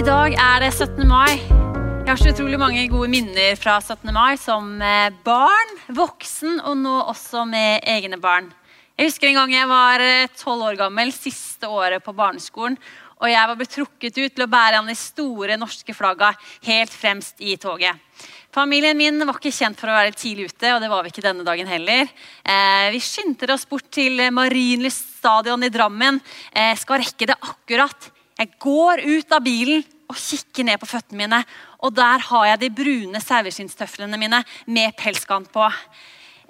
I dag er det 17. mai. Jeg har så utrolig mange gode minner fra 17. mai som eh, barn, voksen og nå også med egne barn. Jeg husker en gang jeg var eh, tolv år gammel, siste året på barneskolen. Og jeg var blitt trukket ut til å bære an de store norske flagga helt fremst i toget. Familien min var ikke kjent for å være tidlig ute, og det var vi ikke denne dagen heller. Eh, vi skyndte oss bort til Marienlyst stadion i Drammen. Eh, skal rekke det akkurat. Jeg går ut av bilen og kikker ned på føttene mine. Og der har jeg de brune saueskinnstøflene mine med pelskant på.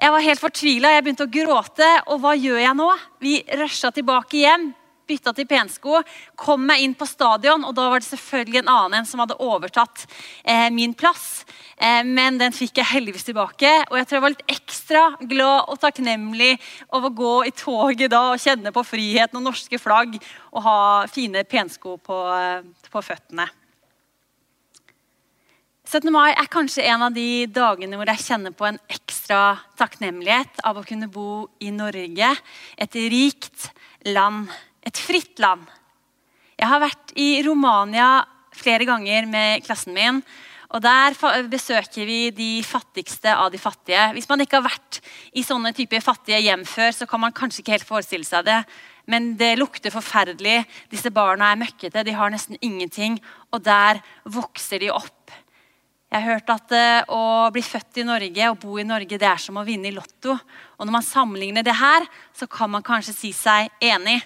Jeg var helt fortvila. Jeg begynte å gråte. Og hva gjør jeg nå? Vi rusha tilbake hjem bytta til pensko, kom meg inn på stadion, og da var det selvfølgelig en annen som hadde overtatt eh, min plass. Eh, men den fikk jeg heldigvis tilbake, og jeg tror jeg var litt ekstra glad og takknemlig over å gå i toget da og kjenne på friheten og norske flagg og ha fine pensko på, eh, på føttene. 17. mai er kanskje en av de dagene hvor jeg kjenner på en ekstra takknemlighet av å kunne bo i Norge, et rikt land et fritt land. Jeg har vært i Romania flere ganger med klassen min. og Der besøker vi de fattigste av de fattige. Hvis man ikke har vært i sånne typer fattige hjem før, så kan man kanskje ikke helt forestille seg det. Men det lukter forferdelig. Disse barna er møkkete, de har nesten ingenting. Og der vokser de opp. Jeg har hørt at uh, å bli født i Norge og bo i Norge det er som å vinne i Lotto. Og når man sammenligner det her, så kan man kanskje si seg enig.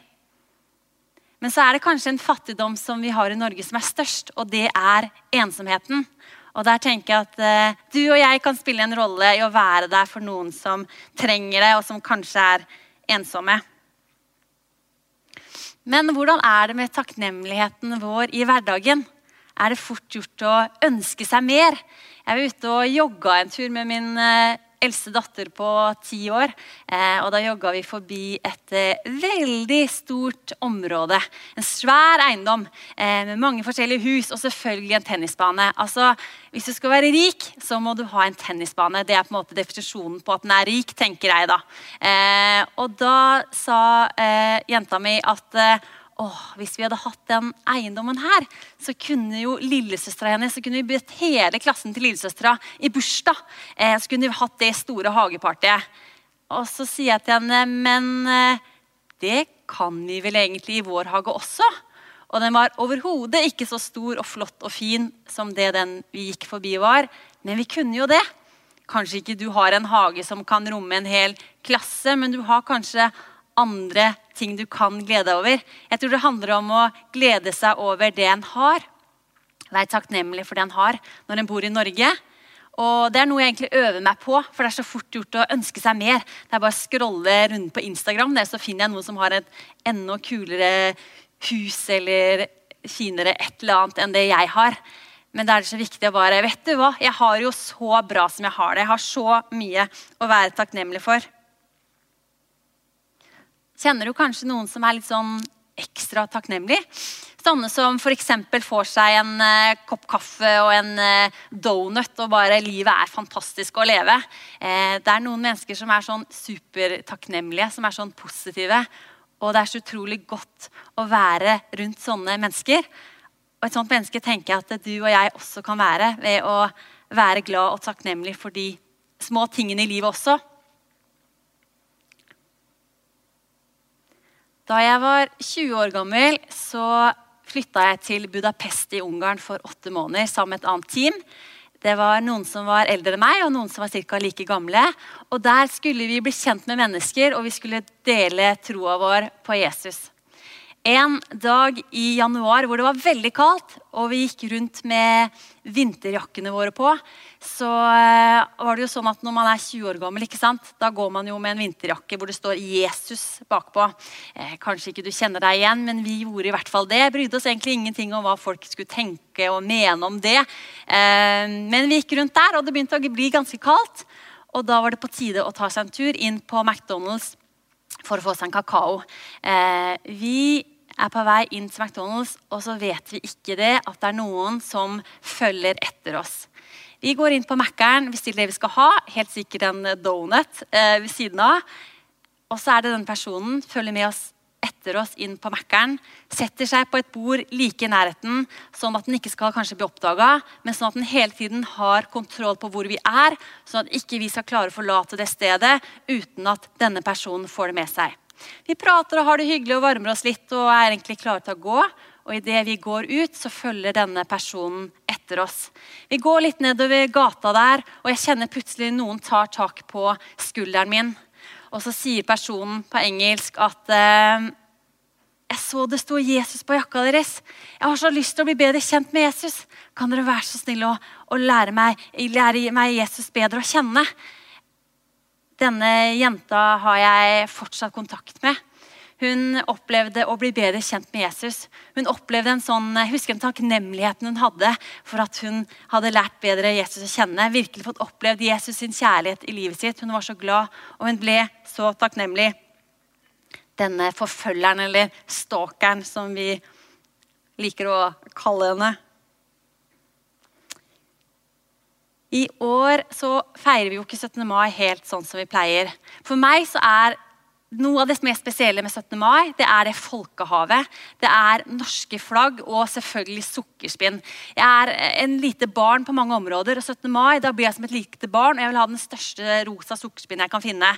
Men så er det kanskje en fattigdom som vi har i Norge som er størst, og det er ensomheten. Og der tenker jeg at uh, du og jeg kan spille en rolle i å være der for noen som trenger det, og som kanskje er ensomme. Men hvordan er det med takknemligheten vår i hverdagen? Er det fort gjort å ønske seg mer? Jeg var ute og jogga en tur med min uh, eldste datter på ti år. Eh, og da jogga vi forbi et eh, veldig stort område. En svær eiendom eh, med mange forskjellige hus og selvfølgelig en tennisbane. Altså, Hvis du skal være rik, så må du ha en tennisbane. Det er på en måte definisjonen på at den er rik, tenker jeg da. Og da sa jenta mi at Åh, hvis vi hadde hatt den eiendommen her, så kunne jo lillesøstera hennes så kunne vi bedt hele klassen til lillesøstera i bursdag. Eh, så kunne vi hatt det store hagepartiet. Og så sier jeg til henne men eh, det kan vi vel egentlig i vår hage også? Og den var overhodet ikke så stor og flott og fin som det den vi gikk forbi var. Men vi kunne jo det. Kanskje ikke du har en hage som kan romme en hel klasse, men du har kanskje andre ting du kan glede deg over. Jeg tror det handler om å glede seg over det en har. Være takknemlig for det en har når en bor i Norge. Og Det er noe jeg egentlig øver meg på, for det er så fort gjort å ønske seg mer. Det er bare å scrolle rundt på Instagram, der så finner jeg noen som har et enda kulere hus eller finere et eller annet enn det jeg har. Men det er så viktig å bare Vet du hva? Jeg har jo så bra som jeg har det. Jeg har så mye å være takknemlig for. Kjenner du kanskje noen som er litt sånn ekstra takknemlig? Sånne som f.eks. får seg en eh, kopp kaffe og en eh, donut, og bare livet er fantastisk å leve. Eh, det er noen mennesker som er sånn supertakknemlige, som er sånn positive. Og det er så utrolig godt å være rundt sånne mennesker. Og et sånt menneske tenker jeg at du og jeg også kan være ved å være glad og takknemlig for de små tingene i livet også. Da jeg var 20 år gammel, så flytta jeg til Budapest i Ungarn for åtte måneder sammen med et annet team. Det var Noen som var eldre enn meg, og noen som var ca. like gamle. Og Der skulle vi bli kjent med mennesker, og vi skulle dele troa vår på Jesus en dag i januar hvor det var veldig kaldt, og vi gikk rundt med vinterjakkene våre på, så eh, var det jo sånn at når man er 20 år gammel, ikke sant? da går man jo med en vinterjakke hvor det står 'Jesus' bakpå. Eh, kanskje ikke du kjenner deg igjen, men vi gjorde i hvert fall det. Brydde oss egentlig ingenting om hva folk skulle tenke og mene om det. Eh, men vi gikk rundt der, og det begynte å bli ganske kaldt. Og da var det på tide å ta seg en tur inn på McDonald's for å få seg en kakao. Eh, vi er på vei inn til McDonald's, og så vet vi ikke det at det er noen som følger etter oss. Vi går inn på Mækkern, bestiller det vi skal ha, helt sikkert en donut eh, ved siden av. Og så er det den personen følger med oss etter oss inn på Mækkern. Setter seg på et bord like i nærheten, sånn at den ikke skal kanskje bli oppdaga, men sånn at den hele tiden har kontroll på hvor vi er, sånn at ikke vi skal klare å forlate det stedet uten at denne personen får det med seg. Vi prater og har det hyggelig og varmer oss litt og er egentlig klare til å gå. Og idet vi går ut, så følger denne personen etter oss. Vi går litt nedover gata der, og jeg kjenner plutselig noen tar tak på skulderen min. Og så sier personen på engelsk at eh, jeg så det sto Jesus på jakka deres. Jeg har så lyst til å bli bedre kjent med Jesus. Kan dere være så snille å, å lære, meg, lære meg Jesus bedre å kjenne? Denne jenta har jeg fortsatt kontakt med. Hun opplevde å bli bedre kjent med Jesus. Hun opplevde en sånn, jeg husker den takknemligheten hun hadde for at hun hadde lært bedre Jesus å kjenne. Virkelig fått opplevd Jesus sin kjærlighet i livet sitt. Hun var så glad, og hun ble så takknemlig. Denne forfølgeren, eller stalkeren, som vi liker å kalle henne. I år så feirer vi jo ikke 17. mai helt sånn som vi pleier. For meg så er noe av det mest spesielle med 17. mai det er det folkehavet. Det er norske flagg og selvfølgelig sukkerspinn. Jeg er en lite barn på mange områder, og 17. mai da blir jeg som et lite barn. og Jeg vil ha den største rosa sukkerspinn jeg kan finne.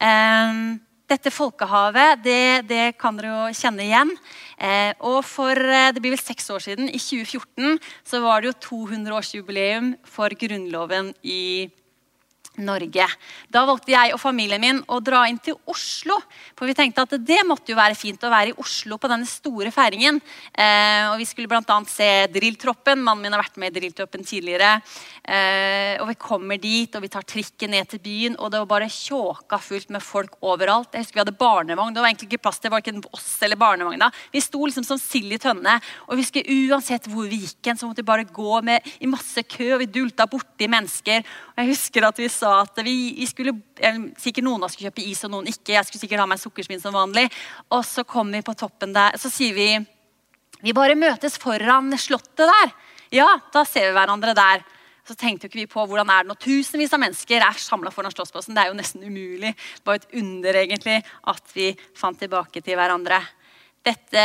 Um, dette folkehavet det, det, kan dere jo kjenne igjen. Eh, og for eh, det blir vel seks år siden, i 2014, så var det jo 200-årsjubileum for Grunnloven i Norge. Norge. Da valgte jeg og familien min å dra inn til Oslo. For vi tenkte at det måtte jo være fint å være i Oslo på denne store feiringen. Eh, og Vi skulle bl.a. se Drilltroppen. Mannen min har vært med i Drilltroppen tidligere. Eh, og Vi kommer dit, og vi tar trikken ned til byen, og det var bare tjåka fullt med folk overalt. Jeg husker Vi hadde barnevogn. Det var egentlig ikke plass til verken oss eller barnevogna. Vi sto liksom som sild i tønne. Og vi skulle uansett hvor vi gikk, så måtte vi bare gå med, i masse kø, og vi dulta borti mennesker. Og jeg husker at vi sa sa at vi, vi skulle, sikkert noen av oss skulle kjøpe is, og noen ikke. Jeg skulle sikkert ha meg sukkersvin som vanlig. Og så kom vi på toppen der, så sier vi vi bare møtes foran slottet der. Ja, da ser vi hverandre der. Så tenkte ikke vi på hvordan er det når tusenvis av mennesker er samla foran Slottsplassen. Det er jo nesten umulig. Det var et under egentlig at vi fant tilbake til hverandre. Dette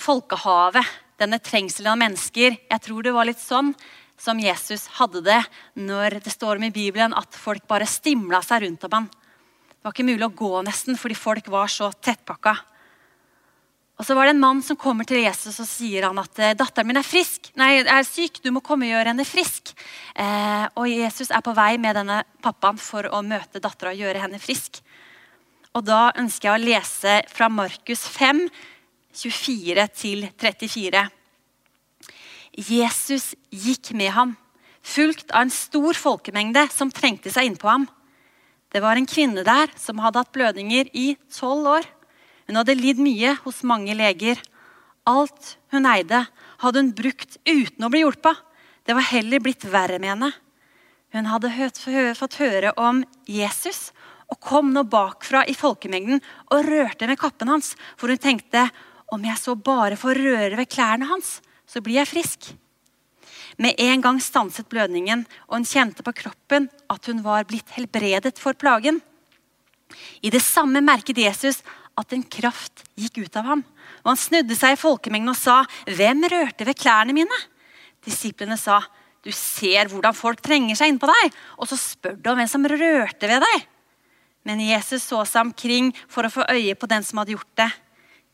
folkehavet, denne trengselen av mennesker, jeg tror det var litt sånn som Jesus hadde det når det står om i Bibelen at folk bare stimla seg rundt om ham. Det var ikke mulig å gå nesten fordi folk var så tettpakka. Og så var det en mann som kommer til Jesus og sier han at eh, datteren min er frisk. Nei, er syk, du må komme og gjøre henne frisk. Eh, og Jesus er på vei med denne pappaen for å møte dattera og gjøre henne frisk. Og da ønsker jeg å lese fra Markus 5, 24 34. Jesus gikk med ham, fulgt av en stor folkemengde som trengte seg innpå ham. Det var en kvinne der som hadde hatt blødninger i tolv år. Hun hadde lidd mye hos mange leger. Alt hun eide, hadde hun brukt uten å bli hjulpet. Det var heller blitt verre med henne. Hun hadde fått høre om Jesus og kom nå bakfra i folkemengden og rørte med kappen hans, for hun tenkte om jeg så bare får røre ved klærne hans, så blir jeg frisk. Med en gang stanset blødningen, og hun kjente på kroppen at hun var blitt helbredet for plagen. I det samme merket Jesus at en kraft gikk ut av ham. Og Han snudde seg i folkemengden og sa, 'Hvem rørte ved klærne mine?' Disiplene sa, 'Du ser hvordan folk trenger seg innpå deg.' 'Og så spør du om hvem som rørte ved deg.' Men Jesus så seg omkring for å få øye på den som hadde gjort det.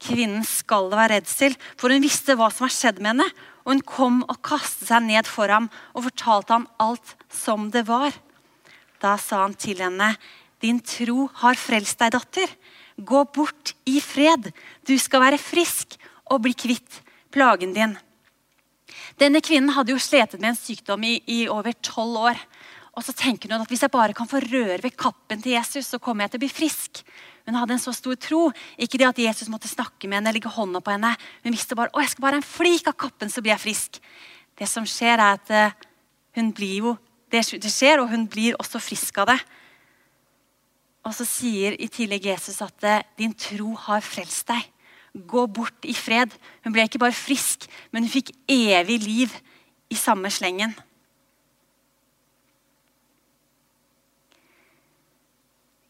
Kvinnen skal det være redsel, for hun visste hva som var skjedd med henne. Og hun kom og kastet seg ned for ham og fortalte ham alt som det var. Da sa han til henne, 'Din tro har frelst deg, datter. Gå bort i fred. Du skal være frisk og bli kvitt plagen din.' Denne kvinnen hadde jo sletet med en sykdom i, i over tolv år. Og så tenker hun at hvis jeg bare kan få røre ved kappen til Jesus, så kommer jeg til å bli frisk. Hun hadde en så stor tro. Ikke det at Jesus måtte snakke med henne, legge hånda på henne. Hun visste bare å, jeg skal bare en flik av kappen, så blir jeg frisk. Det som skjer, er at eh, hun blir jo, det skjer, og hun blir også frisk av det. Og så sier i tillegg Jesus at eh, din tro har frelst deg. Gå bort i fred. Hun ble ikke bare frisk, men hun fikk evig liv i samme slengen.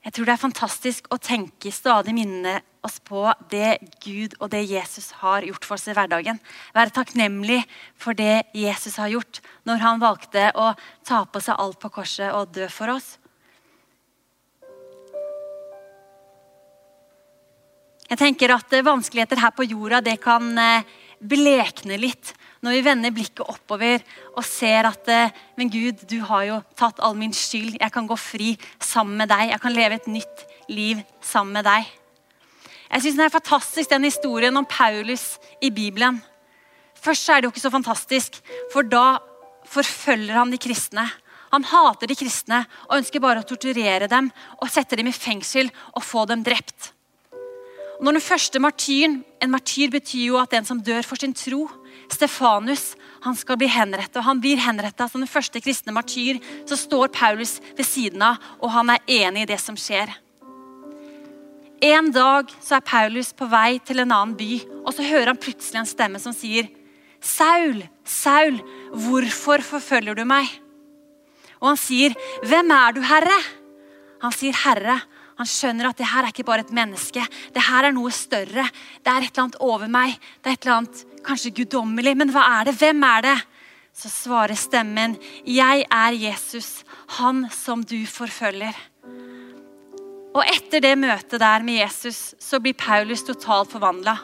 Jeg tror det er fantastisk å tenke stadig minne oss på det Gud og det Jesus har gjort for oss i hverdagen. Være takknemlig for det Jesus har gjort når han valgte å ta på seg alt på korset og dø for oss. Jeg tenker at Vanskeligheter her på jorda det kan eh, blekne litt når vi vender blikket oppover og ser at Men Gud, du har jo tatt all min skyld. Jeg kan gå fri sammen med deg. Jeg kan leve et nytt liv sammen med deg. Jeg synes Det er fantastisk den historien om Paulus i Bibelen. Først er det jo ikke så fantastisk, for da forfølger han de kristne. Han hater de kristne og ønsker bare å torturere dem og sette dem i fengsel og få dem drept. Når den første martyren, En martyr betyr jo at den som dør for sin tro. Stefanus han skal bli henrettet. og Han blir henrettet som den første kristne martyr. Så står Paulus ved siden av, og han er enig i det som skjer. En dag så er Paulus på vei til en annen by, og så hører han plutselig en stemme som sier, 'Saul, Saul, hvorfor forfølger du meg?' Og han sier, 'Hvem er du, Herre?' Han sier, 'Herre'. Han skjønner at det her er ikke bare et menneske. Det her er noe større. Det er et eller annet over meg. Det er et eller annet kanskje guddommelig. Men hva er det? Hvem er det? Så svarer stemmen, 'Jeg er Jesus, han som du forfølger'. Og Etter det møtet der med Jesus så blir Paulus totalt forvandla.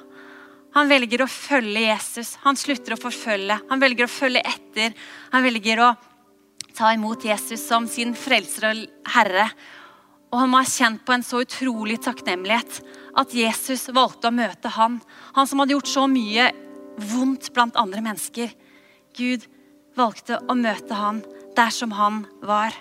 Han velger å følge Jesus. Han slutter å forfølge. Han velger å følge etter. Han velger å ta imot Jesus som sin frelser og herre. Og han må ha kjent på en så utrolig takknemlighet at Jesus valgte å møte han. Han som hadde gjort så mye vondt blant andre mennesker. Gud valgte å møte han der som han var.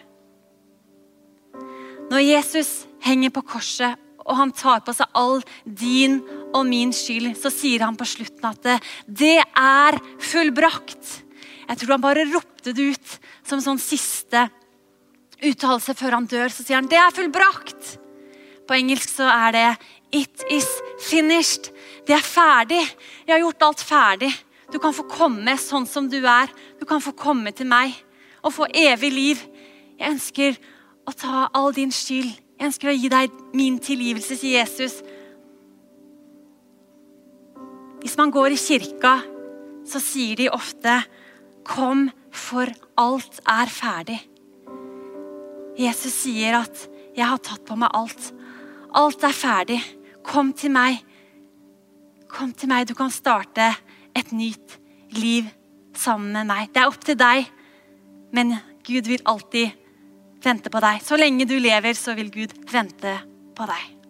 Når Jesus henger på korset og han tar på seg all din og min skyld, så sier han på slutten at det, det er fullbrakt. Jeg tror han bare ropte det ut som sånn siste uttalelse før han dør. Så sier han det er fullbrakt. På engelsk så er det It is finished. Det er ferdig. Jeg har gjort alt ferdig. Du kan få komme sånn som du er. Du kan få komme til meg og få evig liv. Jeg ønsker å ta all din skyld. Jeg ønsker å gi deg min tilgivelse, sier Jesus. Hvis man går i kirka, så sier de ofte 'Kom, for alt er ferdig'. Jesus sier at 'Jeg har tatt på meg alt'. Alt er ferdig. Kom til meg. Kom til meg. Du kan starte et nytt liv sammen med meg. Det er opp til deg, men Gud vil alltid vente på deg. Så lenge du lever, så vil Gud vente på deg.